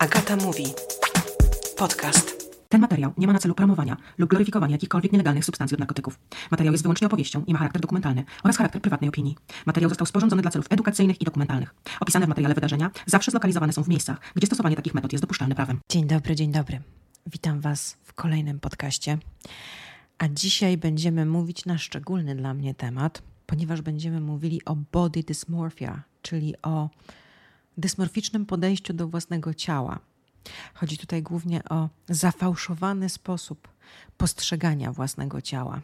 Agata mówi. Podcast. Ten materiał nie ma na celu promowania lub gloryfikowania jakichkolwiek nielegalnych substancji od narkotyków. Materiał jest wyłącznie opowieścią i ma charakter dokumentalny oraz charakter prywatnej opinii. Materiał został sporządzony dla celów edukacyjnych i dokumentalnych. Opisane w materiale wydarzenia zawsze zlokalizowane są w miejscach, gdzie stosowanie takich metod jest dopuszczalne prawem. Dzień dobry, dzień dobry. Witam Was w kolejnym podcaście. A dzisiaj będziemy mówić na szczególny dla mnie temat, ponieważ będziemy mówili o body dysmorphia, czyli o dysmorficznym podejściu do własnego ciała. Chodzi tutaj głównie o zafałszowany sposób postrzegania własnego ciała.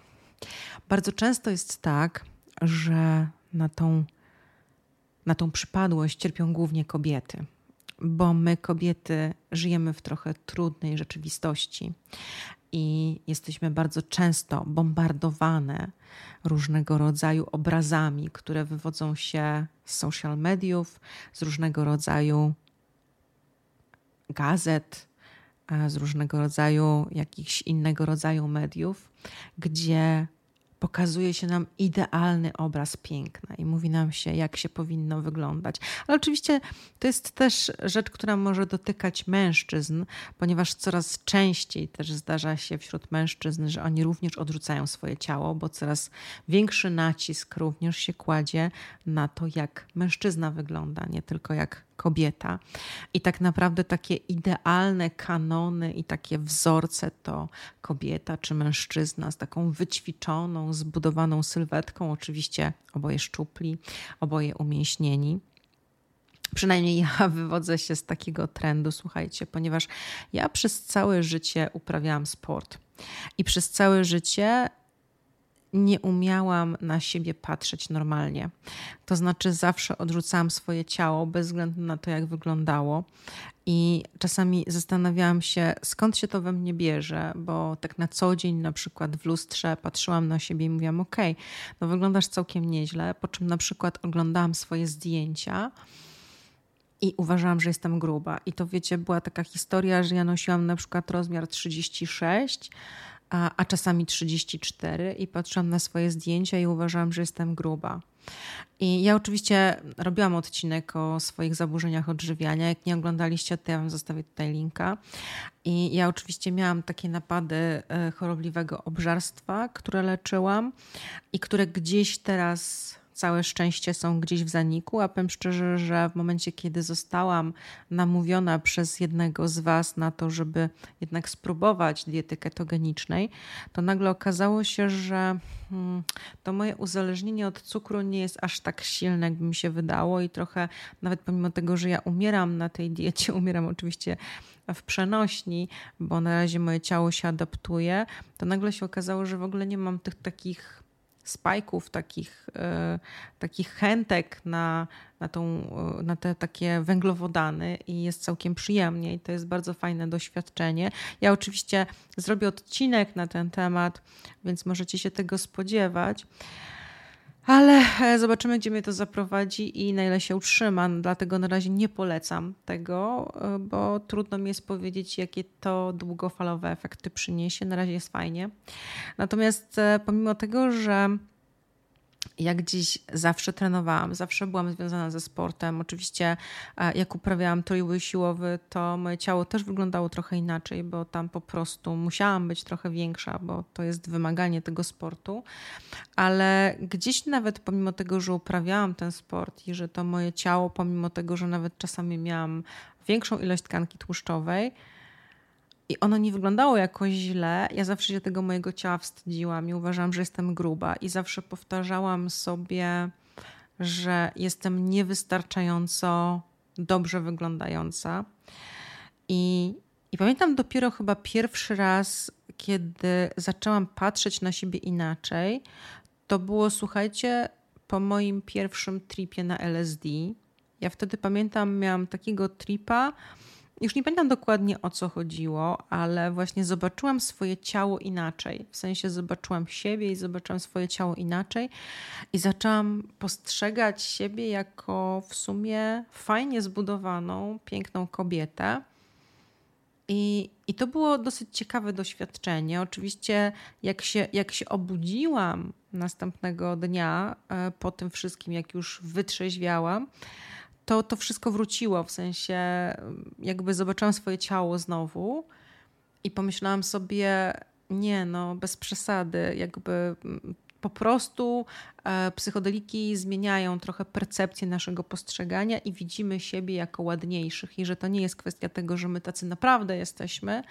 Bardzo często jest tak, że na tą, na tą przypadłość cierpią głównie kobiety, bo my, kobiety, żyjemy w trochę trudnej rzeczywistości i jesteśmy bardzo często bombardowane różnego rodzaju obrazami, które wywodzą się z social mediów, z różnego rodzaju gazet, z różnego rodzaju, jakichś innego rodzaju mediów, gdzie pokazuje się nam idealny obraz piękna i mówi nam się, jak się powinno wyglądać. Ale oczywiście to jest też rzecz, która może dotykać mężczyzn, ponieważ coraz częściej też zdarza się wśród mężczyzn, że oni również odrzucają swoje ciało, bo coraz większy nacisk również się kładzie na to, jak mężczyzna wygląda, nie tylko jak kobieta. I tak naprawdę takie idealne kanony i takie wzorce to kobieta czy mężczyzna z taką wyćwiczoną, zbudowaną sylwetką, oczywiście oboje szczupli, oboje umięśnieni. Przynajmniej ja wywodzę się z takiego trendu, słuchajcie, ponieważ ja przez całe życie uprawiałam sport i przez całe życie nie umiałam na siebie patrzeć normalnie. To znaczy, zawsze odrzucałam swoje ciało bez względu na to, jak wyglądało. I czasami zastanawiałam się, skąd się to we mnie bierze, bo tak na co dzień, na przykład w lustrze, patrzyłam na siebie i mówiłam: OK, no wyglądasz całkiem nieźle. Po czym na przykład oglądałam swoje zdjęcia i uważałam, że jestem gruba. I to wiecie, była taka historia, że ja nosiłam na przykład rozmiar 36 a, a czasami 34 i patrzyłam na swoje zdjęcia i uważałam, że jestem gruba. I ja oczywiście robiłam odcinek o swoich zaburzeniach odżywiania. Jak nie oglądaliście, to ja wam zostawię tutaj linka. I ja oczywiście miałam takie napady e, chorobliwego obżarstwa, które leczyłam i które gdzieś teraz całe szczęście są gdzieś w zaniku, a powiem szczerze, że w momencie, kiedy zostałam namówiona przez jednego z Was na to, żeby jednak spróbować diety ketogenicznej, to nagle okazało się, że hmm, to moje uzależnienie od cukru nie jest aż tak silne, jakby mi się wydało i trochę nawet pomimo tego, że ja umieram na tej diecie, umieram oczywiście w przenośni, bo na razie moje ciało się adaptuje, to nagle się okazało, że w ogóle nie mam tych takich spajków, takich, e, takich chętek na, na, tą, e, na te takie węglowodany i jest całkiem przyjemnie i to jest bardzo fajne doświadczenie. Ja oczywiście zrobię odcinek na ten temat, więc możecie się tego spodziewać. Ale e, zobaczymy, gdzie mnie to zaprowadzi i na ile się utrzymam. Dlatego na razie nie polecam tego, e, bo trudno mi jest powiedzieć, jakie to długofalowe efekty przyniesie. Na razie jest fajnie. Natomiast e, pomimo tego, że jak dziś zawsze trenowałam, zawsze byłam związana ze sportem. Oczywiście, e, jak uprawiałam trójbój siłowy, to moje ciało też wyglądało trochę inaczej, bo tam po prostu musiałam być trochę większa, bo to jest wymaganie tego sportu. Ale gdzieś nawet pomimo tego, że uprawiałam ten sport i że to moje ciało, pomimo tego, że nawet czasami miałam większą ilość tkanki tłuszczowej, i ono nie wyglądało jakoś źle. Ja zawsze się tego mojego ciała wstydziłam i uważałam, że jestem gruba. I zawsze powtarzałam sobie, że jestem niewystarczająco dobrze wyglądająca. I, I pamiętam dopiero chyba pierwszy raz, kiedy zaczęłam patrzeć na siebie inaczej, to było, słuchajcie, po moim pierwszym tripie na LSD. Ja wtedy pamiętam, miałam takiego tripa, już nie pamiętam dokładnie o co chodziło, ale właśnie zobaczyłam swoje ciało inaczej. W sensie zobaczyłam siebie i zobaczyłam swoje ciało inaczej i zaczęłam postrzegać siebie jako w sumie fajnie zbudowaną, piękną kobietę. I, I to było dosyć ciekawe doświadczenie. Oczywiście, jak się, jak się obudziłam następnego dnia e, po tym wszystkim, jak już wytrzeźwiałam, to, to wszystko wróciło, w sensie jakby zobaczyłam swoje ciało znowu i pomyślałam sobie, nie no, bez przesady, jakby po prostu e, psychodeliki zmieniają trochę percepcję naszego postrzegania i widzimy siebie jako ładniejszych. I że to nie jest kwestia tego, że my tacy naprawdę jesteśmy,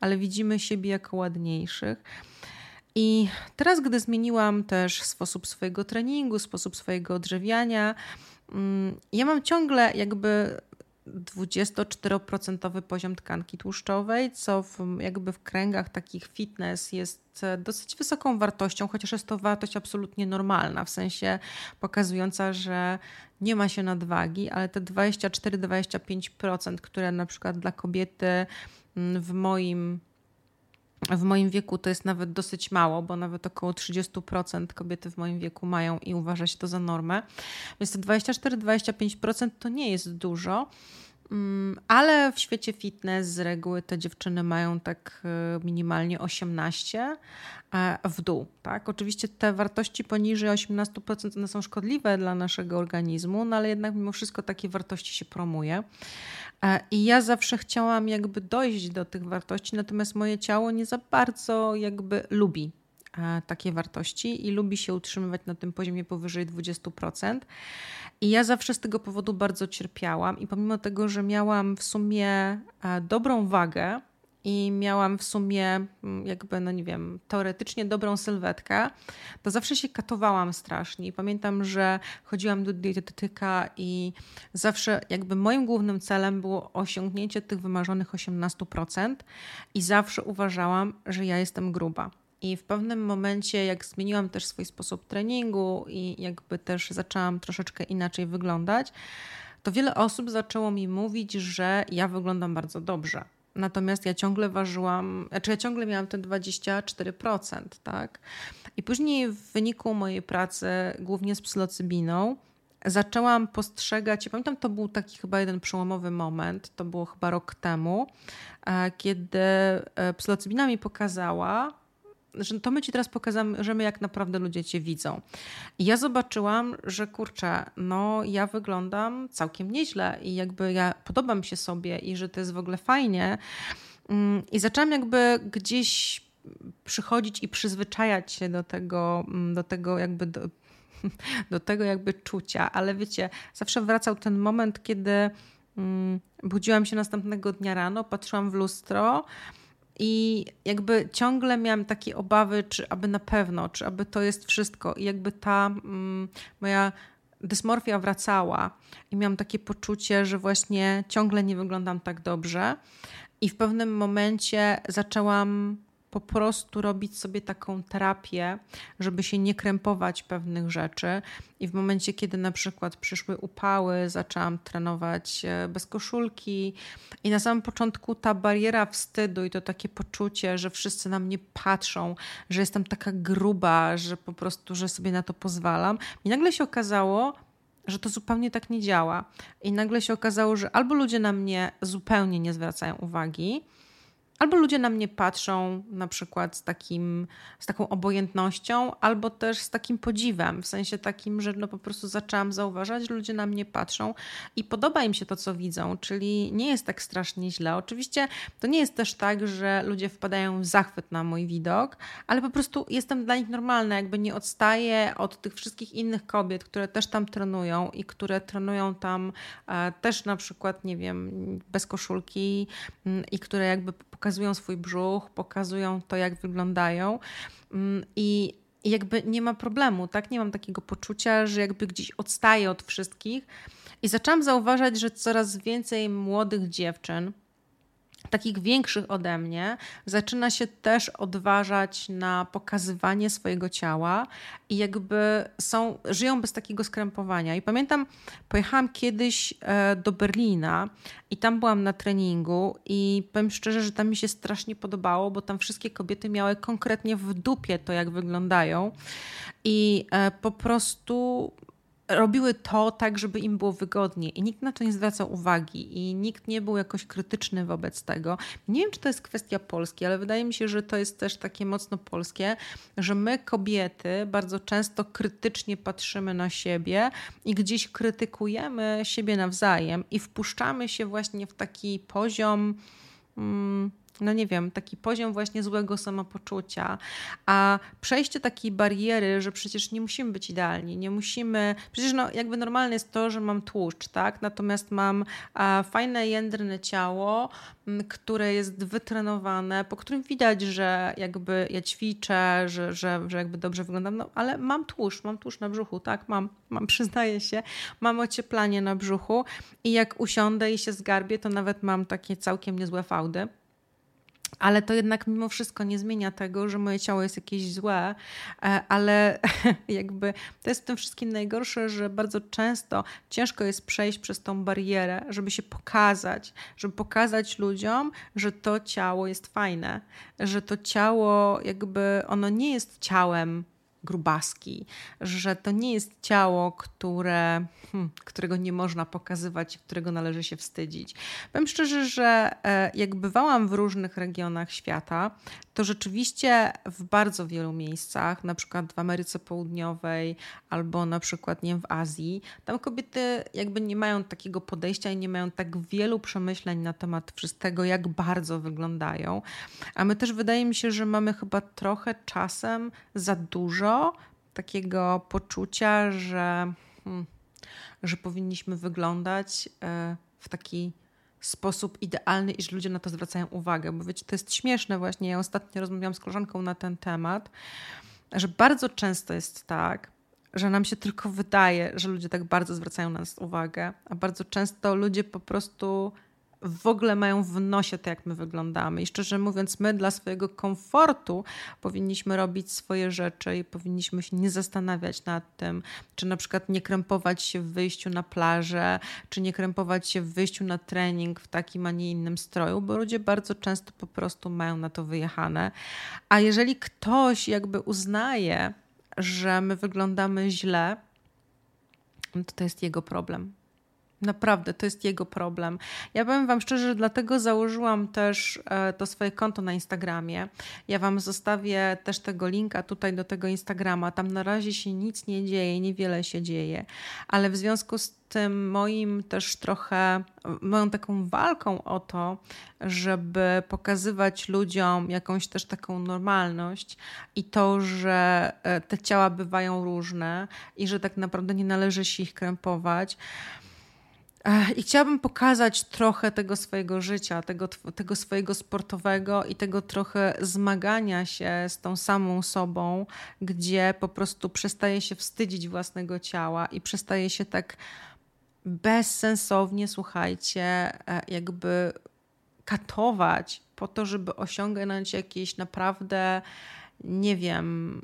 ale widzimy siebie jako ładniejszych. I teraz, gdy zmieniłam też sposób swojego treningu, sposób swojego odżywiania, mm, ja mam ciągle jakby 24% poziom tkanki tłuszczowej, co w, jakby w kręgach takich fitness jest e, dosyć wysoką wartością, chociaż jest to wartość absolutnie normalna, w sensie pokazująca, że nie ma się nadwagi, ale te 24-25%, które na przykład dla kobiety mm, w moim w moim wieku to jest nawet dosyć mało, bo nawet około 30% kobiety w moim wieku mają i uważa się to za normę. Więc te 24-25% to nie jest dużo. Mm, ale w świecie fitness z reguły te dziewczyny mają tak e, minimalnie 18 w dół. Tak? Oczywiście te wartości poniżej 18% one są szkodliwe dla naszego organizmu, no ale jednak mimo wszystko takie wartości się promuje. E, I ja zawsze chciałam jakby dojść do tych wartości, natomiast moje ciało nie za bardzo jakby lubi e, takie wartości i lubi się utrzymywać na tym poziomie powyżej 20%. I ja zawsze z tego powodu bardzo cierpiałam i pomimo tego, że miałam w sumie e, dobrą wagę, i miałam w sumie mm, jakby, no nie wiem, teoretycznie dobrą sylwetkę, to zawsze się katowałam strasznie. I pamiętam, że chodziłam do dietetyka i zawsze jakby moim głównym celem było osiągnięcie tych wymarzonych 18% i zawsze uważałam, że ja jestem gruba. I w pewnym momencie, jak zmieniłam też swój sposób treningu i jakby też zaczęłam troszeczkę inaczej wyglądać, to wiele osób zaczęło mi mówić, że ja wyglądam bardzo dobrze. Natomiast ja ciągle ważyłam, znaczy ja ciągle miałam te 24%, tak? I później w wyniku mojej pracy, głównie z psylocybiną, zaczęłam postrzegać, pamiętam, to był taki chyba jeden przełomowy moment, to było chyba rok temu, e, kiedy e, psylocybina mi pokazała, że to my ci teraz pokażemy, jak naprawdę ludzie cię widzą. I ja zobaczyłam, że kurczę, no ja wyglądam całkiem nieźle i jakby ja podobam się sobie i że to jest w ogóle fajnie. Mm, I zaczęłam jakby gdzieś przychodzić i przyzwyczajać się do tego, mm, do tego jakby do, do tego jakby czucia, ale wiecie, zawsze wracał ten moment, kiedy mm, budziłam się następnego dnia rano, patrzyłam w lustro, i jakby ciągle miałam takie obawy, czy aby na pewno, czy aby to jest wszystko. I jakby ta mm, moja dysmorfia wracała i miałam takie poczucie, że właśnie ciągle nie wyglądam tak dobrze. I w pewnym momencie zaczęłam po prostu robić sobie taką terapię, żeby się nie krępować pewnych rzeczy. I w momencie, kiedy na przykład przyszły upały, zaczęłam trenować e, bez koszulki. I na samym początku ta bariera wstydu i to takie poczucie, że wszyscy na mnie patrzą, że jestem taka gruba, że po prostu, że sobie na to pozwalam. I nagle się okazało, że to zupełnie tak nie działa. I nagle się okazało, że albo ludzie na mnie zupełnie nie zwracają uwagi, Albo ludzie na mnie patrzą na przykład z, takim, z taką obojętnością, albo też z takim podziwem, w sensie takim, że no po prostu zaczęłam zauważać, że ludzie na mnie patrzą i podoba im się to, co widzą, czyli nie jest tak strasznie źle. Oczywiście to nie jest też tak, że ludzie wpadają w zachwyt na mój widok, ale po prostu jestem dla nich normalna, jakby nie odstaję od tych wszystkich innych kobiet, które też tam trenują i które trenują tam e, też na przykład, nie wiem, bez koszulki mm, i które jakby swój brzuch, pokazują to, jak wyglądają mm, i jakby nie ma problemu, tak? Nie mam takiego poczucia, że jakby gdzieś odstaję od wszystkich. I zaczęłam zauważać, że coraz więcej młodych dziewczyn, takich większych ode mnie, zaczyna się też odważać na pokazywanie swojego ciała i jakby są, żyją bez takiego skrępowania. I pamiętam, pojechałam kiedyś e, do Berlina i tam byłam na treningu i powiem szczerze, że tam mi się strasznie podobało, bo tam wszystkie kobiety miały konkretnie w dupie to, jak wyglądają i e, po prostu robiły to tak, żeby im było wygodniej i nikt na to nie zwracał uwagi i nikt nie był jakoś krytyczny wobec tego. Nie wiem, czy to jest kwestia Polski, ale wydaje mi się, że to jest też takie mocno polskie, że my kobiety bardzo często krytycznie patrzymy na siebie i gdzieś krytykujemy siebie nawzajem i wpuszczamy się właśnie w taki poziom. Hmm, no nie wiem, taki poziom właśnie złego samopoczucia, a przejście takiej bariery, że przecież nie musimy być idealni, nie musimy, przecież no jakby normalne jest to, że mam tłuszcz, tak, natomiast mam fajne, jędrne ciało, które jest wytrenowane, po którym widać, że jakby ja ćwiczę, że, że, że jakby dobrze wyglądam, no ale mam tłuszcz, mam tłuszcz na brzuchu, tak, mam, mam, przyznaję się, mam ocieplanie na brzuchu i jak usiądę i się zgarbię, to nawet mam takie całkiem niezłe fałdy. Ale to jednak mimo wszystko nie zmienia tego, że moje ciało jest jakieś złe, e, ale jakby to jest w tym wszystkim najgorsze, że bardzo często ciężko jest przejść przez tą barierę, żeby się pokazać, żeby pokazać ludziom, że to ciało jest fajne, że to ciało jakby ono nie jest ciałem grubaski, że to nie jest ciało, które, hmm, którego nie można pokazywać, którego należy się wstydzić. Powiem szczerze, że e, jak bywałam w różnych regionach świata, to rzeczywiście w bardzo wielu miejscach, na przykład w Ameryce Południowej albo na przykład nie w Azji, tam kobiety jakby nie mają takiego podejścia i nie mają tak wielu przemyśleń na temat wszystkiego, jak bardzo wyglądają. A my też wydaje mi się, że mamy chyba trochę czasem za dużo takiego poczucia, że, hmm, że powinniśmy wyglądać e, w taki sposób idealny, iż ludzie na to zwracają uwagę. Bo wiecie, to jest śmieszne właśnie. Ja ostatnio rozmawiałam z koleżanką na ten temat, że bardzo często jest tak, że nam się tylko wydaje, że ludzie tak bardzo zwracają na nas uwagę, a bardzo często ludzie po prostu w ogóle mają w nosie to, jak my wyglądamy. I szczerze mówiąc, my dla swojego komfortu powinniśmy robić swoje rzeczy i powinniśmy się nie zastanawiać nad tym, czy na przykład nie krępować się w wyjściu na plażę, czy nie krępować się w wyjściu na trening w takim, a nie innym stroju, bo ludzie bardzo często po prostu mają na to wyjechane. A jeżeli ktoś jakby uznaje, że my wyglądamy źle, to to jest jego problem Naprawdę, to jest jego problem. Ja powiem Wam szczerze, że dlatego założyłam też e, to swoje konto na Instagramie. Ja Wam zostawię też tego linka tutaj do tego Instagrama. Tam na razie się nic nie dzieje, niewiele się dzieje, ale w związku z tym moim też trochę, moją taką walką o to, żeby pokazywać ludziom jakąś też taką normalność i to, że e, te ciała bywają różne i że tak naprawdę nie należy się ich krępować i chciałabym pokazać trochę tego swojego życia, tego, tego swojego sportowego i tego trochę zmagania się z tą samą sobą, gdzie po prostu przestaje się wstydzić własnego ciała i przestaje się tak bezsensownie, słuchajcie, e, jakby katować po to, żeby osiągnąć jakieś naprawdę, nie wiem,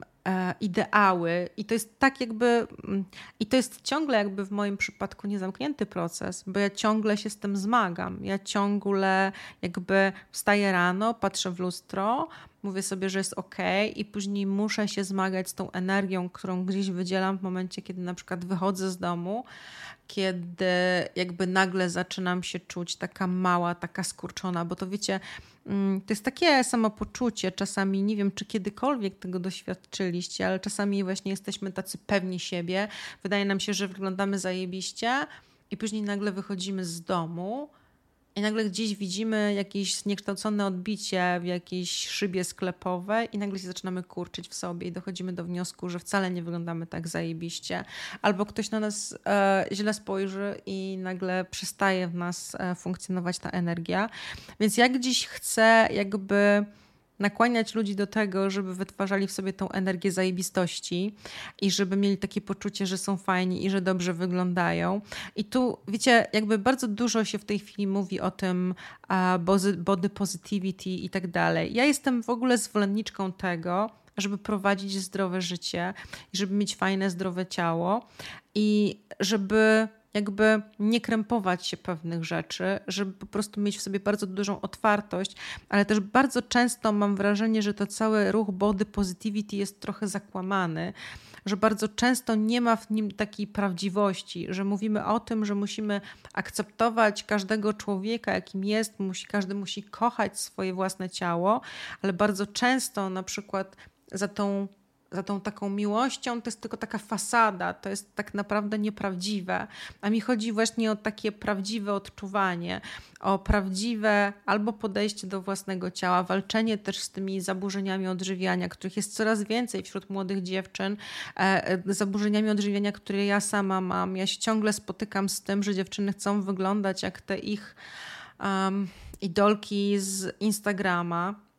ideały i to jest tak jakby mm, i to jest ciągle jakby w moim przypadku niezamknięty proces, bo ja ciągle się z tym zmagam. Ja ciągle jakby wstaję rano, patrzę w lustro, mówię sobie, że jest ok i później muszę się zmagać z tą energią, którą gdzieś wydzielam w momencie, kiedy na przykład wychodzę z domu, kiedy jakby nagle zaczynam się czuć taka mała, taka skurczona, bo to wiecie, to jest takie samopoczucie. Czasami nie wiem, czy kiedykolwiek tego doświadczyliście, ale czasami właśnie jesteśmy tacy pewni siebie. Wydaje nam się, że wyglądamy zajebiście, i później nagle wychodzimy z domu i nagle gdzieś widzimy jakieś zniekształcone odbicie w jakiejś szybie sklepowej i nagle się zaczynamy kurczyć w sobie i dochodzimy do wniosku, że wcale nie wyglądamy tak zajebiście. Albo ktoś na nas e, źle spojrzy i nagle przestaje w nas e, funkcjonować ta energia. Więc jak dziś chcę jakby nakłaniać ludzi do tego, żeby wytwarzali w sobie tą energię zajebistości i żeby mieli takie poczucie, że są fajni i że dobrze wyglądają. I tu, wiecie, jakby bardzo dużo się w tej chwili mówi o tym body positivity i tak dalej. Ja jestem w ogóle zwolenniczką tego, żeby prowadzić zdrowe życie i żeby mieć fajne, zdrowe ciało i żeby jakby nie krępować się pewnych rzeczy, żeby po prostu mieć w sobie bardzo dużą otwartość, ale też bardzo często mam wrażenie, że to cały ruch body positivity jest trochę zakłamany, że bardzo często nie ma w nim takiej prawdziwości, że mówimy o tym, że musimy akceptować każdego człowieka, jakim jest, musi, każdy musi kochać swoje własne ciało, ale bardzo często na przykład za tą za tą taką miłością to jest tylko taka fasada, to jest tak naprawdę nieprawdziwe. A mi chodzi właśnie o takie prawdziwe odczuwanie, o prawdziwe albo podejście do własnego ciała, walczenie też z tymi zaburzeniami odżywiania, których jest coraz więcej wśród młodych dziewczyn, e, e, zaburzeniami odżywiania, które ja sama mam. Ja się ciągle spotykam z tym, że dziewczyny chcą wyglądać jak te ich um, idolki z Instagrama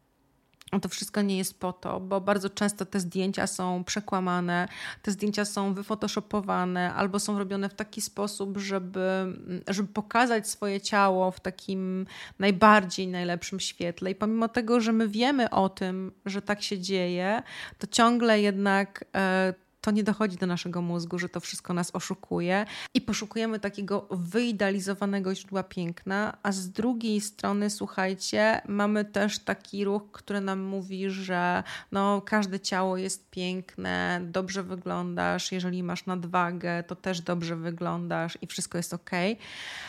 to wszystko nie jest po to, bo bardzo często te zdjęcia są przekłamane, te zdjęcia są wyfotoshopowane albo są robione w taki sposób, żeby, żeby pokazać swoje ciało w takim najbardziej najlepszym świetle. I pomimo tego, że my wiemy o tym, że tak się dzieje, to ciągle jednak. E, to nie dochodzi do naszego mózgu, że to wszystko nas oszukuje i poszukujemy takiego wyidealizowanego źródła piękna, a z drugiej strony, słuchajcie, mamy też taki ruch, który nam mówi, że no, każde ciało jest piękne, dobrze wyglądasz, jeżeli masz nadwagę, to też dobrze wyglądasz i wszystko jest ok.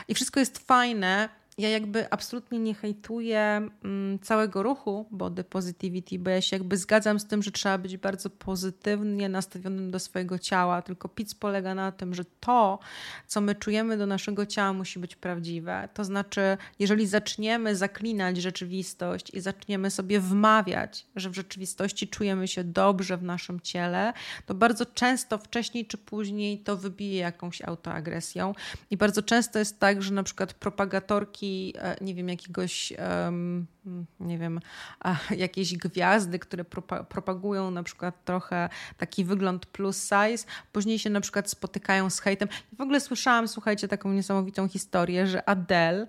I wszystko jest fajne, ja jakby absolutnie nie hejtuję mm, całego ruchu body positivity, bo ja się jakby zgadzam z tym, że trzeba być bardzo pozytywnie nastawionym do swojego ciała, tylko PIC polega na tym, że to, co my czujemy do naszego ciała musi być prawdziwe. To znaczy, jeżeli zaczniemy zaklinać rzeczywistość i zaczniemy sobie wmawiać, że w rzeczywistości czujemy się dobrze w naszym ciele, to bardzo często wcześniej czy później to wybije jakąś autoagresją i bardzo często jest tak, że na przykład propagatorki E, nie wiem, jakiegoś, nie wiem, jakieś gwiazdy, które propagują na przykład trochę taki wygląd plus size, później się na przykład spotykają z hejtem. W ogóle słyszałam, słuchajcie, taką niesamowitą historię, że Adele,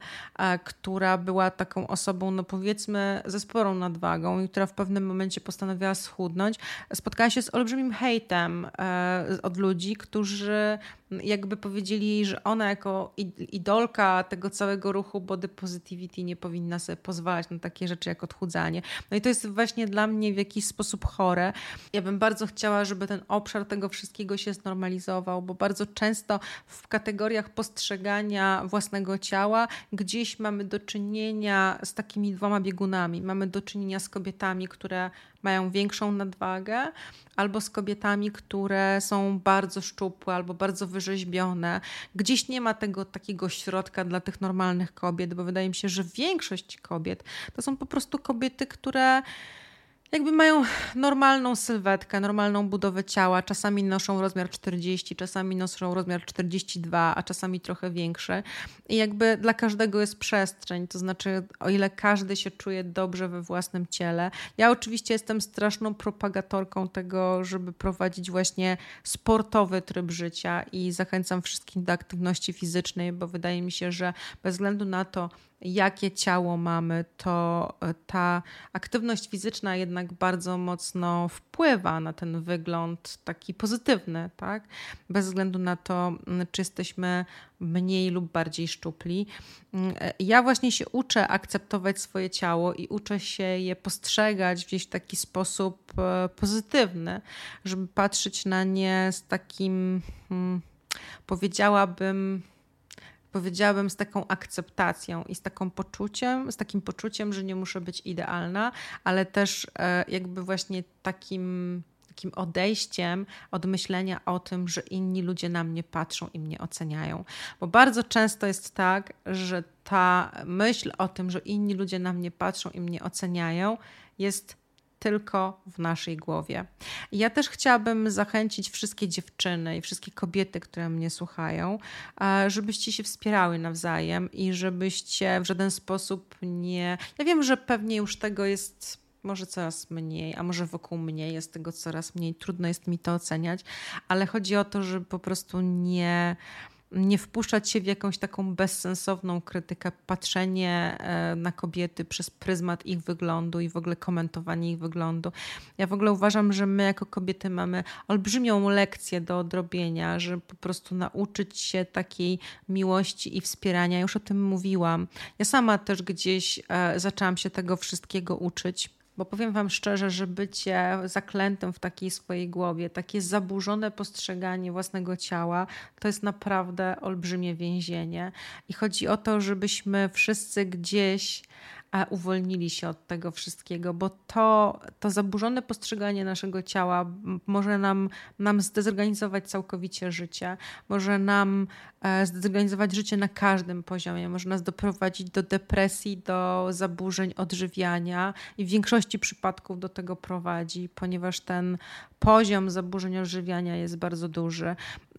która była taką osobą, no powiedzmy, ze sporą nadwagą i która w pewnym momencie postanowiła schudnąć, spotkała się z olbrzymim hejtem e, od ludzi, którzy jakby powiedzieli, że ona jako idolka tego całego ruchu body positivity nie powinna sobie pozwalać na takie rzeczy jak odchudzanie. No i to jest właśnie dla mnie w jakiś sposób chore. Ja bym bardzo chciała, żeby ten obszar tego wszystkiego się znormalizował, bo bardzo często w kategoriach postrzegania własnego ciała gdzieś mamy do czynienia z takimi dwoma biegunami. Mamy do czynienia z kobietami, które mają większą nadwagę, albo z kobietami, które są bardzo szczupłe albo bardzo wyrzeźbione. Gdzieś nie ma tego takiego środka dla tych normalnych kobiet, bo wydaje mi się, że większość kobiet to są po prostu kobiety, które jakby mają normalną sylwetkę, normalną budowę ciała. Czasami noszą rozmiar 40, czasami noszą rozmiar 42, a czasami trochę większy. I jakby dla każdego jest przestrzeń, to znaczy, o ile każdy się czuje dobrze we własnym ciele. Ja oczywiście jestem straszną propagatorką tego, żeby prowadzić właśnie sportowy tryb życia i zachęcam wszystkich do aktywności fizycznej, bo wydaje mi się, że bez względu na to, jakie ciało mamy, to e, ta aktywność fizyczna jednak bardzo mocno wpływa na ten wygląd taki pozytywny, tak? Bez względu na to, czy jesteśmy mniej lub bardziej szczupli. E, ja właśnie się uczę akceptować swoje ciało i uczę się je postrzegać w gdzieś taki sposób e, pozytywny, żeby patrzeć na nie z takim, hmm, powiedziałabym, powiedziałabym, z taką akceptacją i z taką poczuciem, z takim poczuciem, że nie muszę być idealna, ale też e, jakby właśnie takim takim odejściem od myślenia o tym, że inni ludzie na mnie patrzą i mnie oceniają. Bo bardzo często jest tak, że ta myśl o tym, że inni ludzie na mnie patrzą i mnie oceniają, jest tylko w naszej głowie. Ja też chciałabym zachęcić wszystkie dziewczyny i wszystkie kobiety, które mnie słuchają, żebyście się wspierały nawzajem i żebyście w żaden sposób nie. Ja wiem, że pewnie już tego jest może coraz mniej, a może wokół mnie jest tego coraz mniej. Trudno jest mi to oceniać, ale chodzi o to, żeby po prostu nie nie wpuszczać się w jakąś taką bezsensowną krytykę, patrzenie e, na kobiety przez pryzmat ich wyglądu i w ogóle komentowanie ich wyglądu. Ja w ogóle uważam, że my jako kobiety mamy olbrzymią lekcję do odrobienia, żeby po prostu nauczyć się takiej miłości i wspierania. Już o tym mówiłam. Ja sama też gdzieś e, zaczęłam się tego wszystkiego uczyć Bo powiem Wam szczerze, że bycie zaklętym w takiej swojej głowie, takie zaburzone postrzeganie własnego ciała, to jest naprawdę olbrzymie więzienie. I chodzi o to, żebyśmy wszyscy gdzieś uwolnili się od tego wszystkiego, bo to, to zaburzone postrzeganie naszego ciała może nam, nam zdezorganizować całkowicie życie, może nam e, zdezorganizować życie na każdym poziomie, może nas doprowadzić do depresji, do zaburzeń odżywiania i w większości przypadków do tego prowadzi, ponieważ ten poziom zaburzeń odżywiania jest bardzo duży.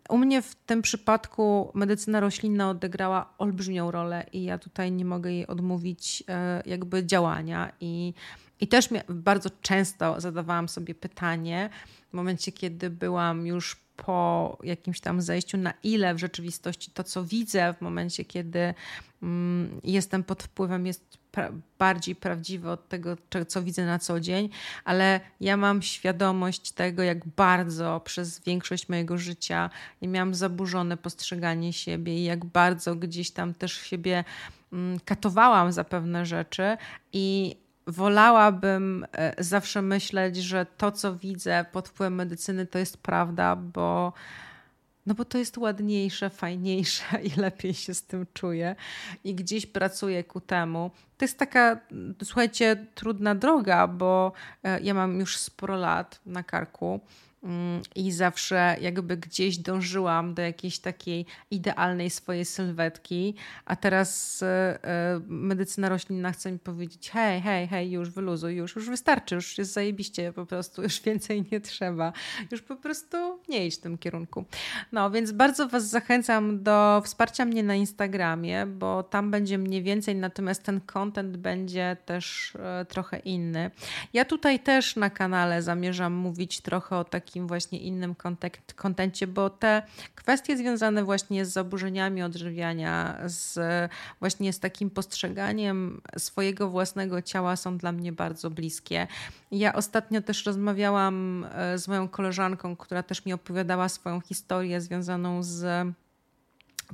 U mnie w tym przypadku medycyna roślinna odegrała olbrzymią rolę i ja tutaj nie mogę jej odmówić e, jakby działania. I i też bardzo często zadawałam sobie pytanie w momencie, kiedy byłam już po jakimś tam zejściu, na ile w rzeczywistości to, co widzę, w momencie, kiedy mm, jestem pod wpływem, jest pra bardziej prawdziwe od tego, co widzę na co dzień, ale ja mam świadomość tego, jak bardzo przez większość mojego życia miałam zaburzone postrzeganie siebie i jak bardzo gdzieś tam też siebie mm, katowałam za pewne rzeczy i wolałabym e, zawsze myśleć, że to, co widzę pod wpływem medycyny, to jest prawda, bo no bo to jest ładniejsze, fajniejsze i lepiej się z tym czuję i gdzieś pracuję ku temu. To jest taka, słuchajcie, trudna droga, bo e, ja mam już sporo lat na karku i zawsze jakby gdzieś dążyłam do jakiejś takiej idealnej swojej sylwetki, a teraz e, e, medycyna roślinna chce mi powiedzieć hej, hej, hej, już wyluzuj, już, już wystarczy, już jest zajebiście po prostu, już więcej nie trzeba, już po prostu nie idź w tym kierunku. No, więc bardzo Was zachęcam do wsparcia mnie na Instagramie, bo tam będzie mniej więcej, natomiast ten content będzie też e, trochę inny. Ja tutaj też na kanale zamierzam mówić trochę o takim takim właśnie innym kontencie, bo te kwestie związane właśnie z zaburzeniami odżywiania, z właśnie z takim postrzeganiem swojego własnego ciała są dla mnie bardzo bliskie. Ja ostatnio też rozmawiałam e, z moją koleżanką, która też mi opowiadała swoją historię związaną z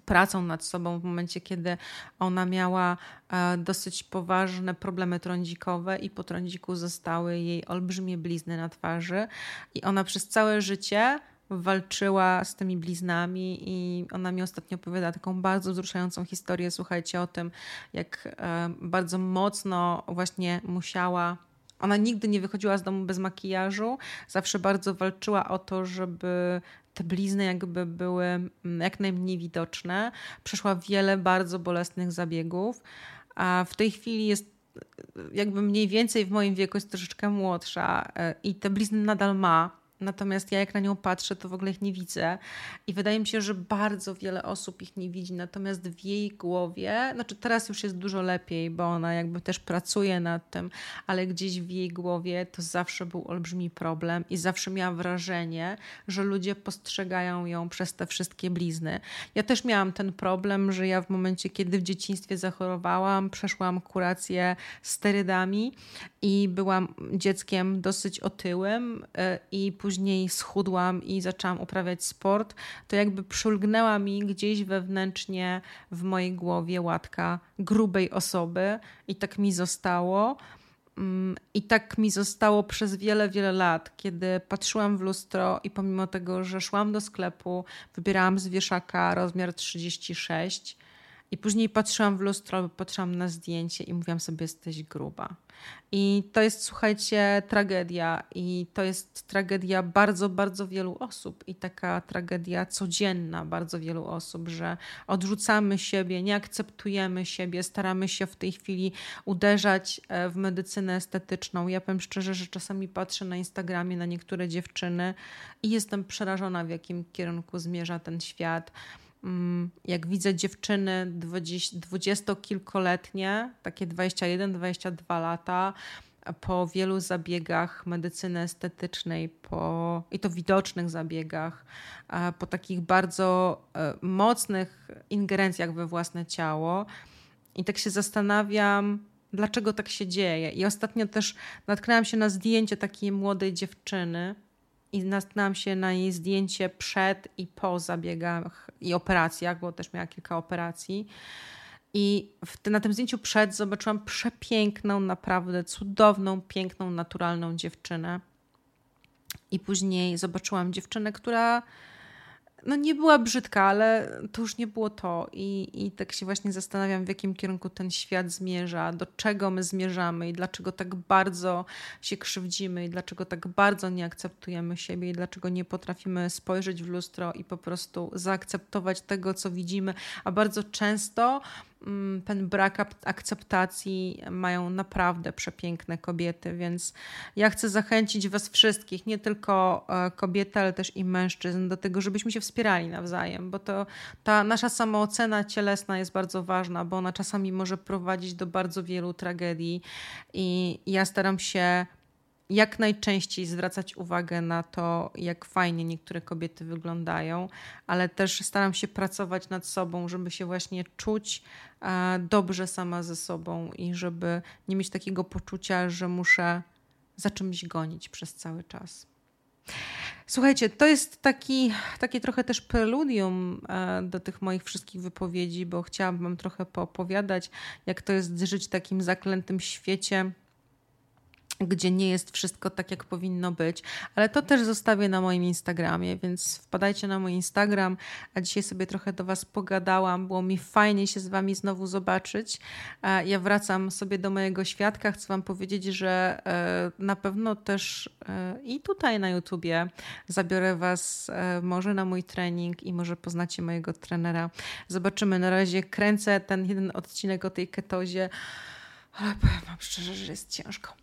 pracą nad sobą w momencie, kiedy ona miała e, dosyć poważne problemy trądzikowe i po trądziku zostały jej olbrzymie blizny na twarzy. I ona przez całe życie walczyła z tymi bliznami i ona mi ostatnio opowiada taką bardzo wzruszającą historię, słuchajcie o tym, jak e, bardzo mocno właśnie musiała ona nigdy nie wychodziła z domu bez makijażu, zawsze bardzo walczyła o to, żeby te blizny jakby były mm, jak najmniej widoczne. Przeszła wiele bardzo bolesnych zabiegów, a w tej chwili jest jakby mniej więcej w moim wieku jest troszeczkę młodsza e, i te blizny nadal ma, Natomiast ja jak na nią patrzę, to w ogóle ich nie widzę. I wydaje mi się, że bardzo wiele osób ich nie widzi. Natomiast w jej głowie, znaczy teraz już jest dużo lepiej, bo ona jakby też pracuje nad tym, ale gdzieś w jej głowie to zawsze był olbrzymi problem i zawsze miała wrażenie, że ludzie postrzegają ją przez te wszystkie blizny. Ja też miałam ten problem, że ja w momencie, kiedy w dzieciństwie zachorowałam, przeszłam kurację sterydami i byłam dzieckiem dosyć otyłym e, i później schudłam i zaczęłam uprawiać sport, to jakby przulgnęła mi gdzieś wewnętrznie w mojej głowie łatka grubej osoby i tak mi zostało. Mm, I tak mi zostało przez wiele, wiele lat, kiedy patrzyłam w lustro i pomimo tego, że szłam do sklepu, wybierałam z wieszaka rozmiar 36 i później patrzyłam w lustro, patrzyłam na zdjęcie i mówiłam sobie, jesteś gruba. I to jest, słuchajcie, tragedia. I to jest tragedia bardzo, bardzo wielu osób. I taka tragedia codzienna bardzo wielu osób, że odrzucamy siebie, nie akceptujemy siebie, staramy się w tej chwili uderzać e, w medycynę estetyczną. Ja powiem szczerze, że czasami patrzę na Instagramie na niektóre dziewczyny i jestem przerażona, w jakim kierunku zmierza ten świat jak widzę dziewczyny dwudziestokilkoletnie, takie 21-22 lata, po wielu zabiegach medycyny estetycznej, po, i to widocznych zabiegach, po takich bardzo e, mocnych ingerencjach we własne ciało. I tak się zastanawiam, dlaczego tak się dzieje. I ostatnio też natknęłam się na zdjęcie takiej młodej dziewczyny, i natknęłam się na jej zdjęcie przed i po zabiegach i operacjach, bo też miała kilka operacji. I na tym zdjęciu przed zobaczyłam przepiękną, naprawdę cudowną, piękną, naturalną dziewczynę. I później zobaczyłam dziewczynę, która no nie była brzydka, ale to już nie było to. I, I tak się właśnie zastanawiam, w jakim kierunku ten świat zmierza, do czego my zmierzamy i dlaczego tak bardzo się krzywdzimy i dlaczego tak bardzo nie akceptujemy siebie i dlaczego nie potrafimy spojrzeć w lustro i po prostu zaakceptować tego, co widzimy. A bardzo często ten brak akceptacji mają naprawdę przepiękne kobiety, więc ja chcę zachęcić Was wszystkich, nie tylko e, kobiety, ale też i mężczyzn, do tego, żebyśmy się wspierali nawzajem, bo to ta nasza samoocena cielesna jest bardzo ważna, bo ona czasami może prowadzić do bardzo wielu tragedii i ja staram się jak najczęściej zwracać uwagę na to, jak fajnie niektóre kobiety wyglądają, ale też staram się pracować nad sobą, żeby się właśnie czuć e, dobrze sama ze sobą i żeby nie mieć takiego poczucia, że muszę za czymś gonić przez cały czas. Słuchajcie, to jest taki, takie trochę też preludium e, do tych moich wszystkich wypowiedzi, bo chciałam Wam trochę poopowiadać, jak to jest żyć w takim zaklętym świecie gdzie nie jest wszystko tak, jak powinno być, ale to też zostawię na moim Instagramie, więc wpadajcie na mój Instagram, a dzisiaj sobie trochę do Was pogadałam, było mi fajnie się z Wami znowu zobaczyć. Ja wracam sobie do mojego świadka, chcę Wam powiedzieć, że e, na pewno też e, i tutaj na YouTubie zabiorę Was e, może na mój trening i może poznacie mojego trenera. Zobaczymy, na razie kręcę ten jeden odcinek o tej ketozie, ale powiem Wam szczerze, że jest ciężko.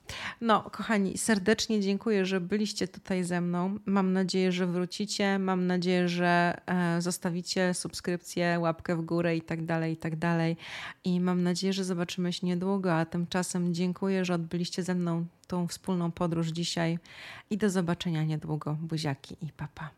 No, kochani, serdecznie dziękuję, że byliście tutaj ze mną. Mam nadzieję, że wrócicie. Mam nadzieję, że e, zostawicie subskrypcję, łapkę w górę i tak dalej, i tak dalej. I mam nadzieję, że zobaczymy się niedługo. A tymczasem dziękuję, że odbyliście ze mną tą wspólną podróż dzisiaj. I do zobaczenia niedługo. Buziaki i papa.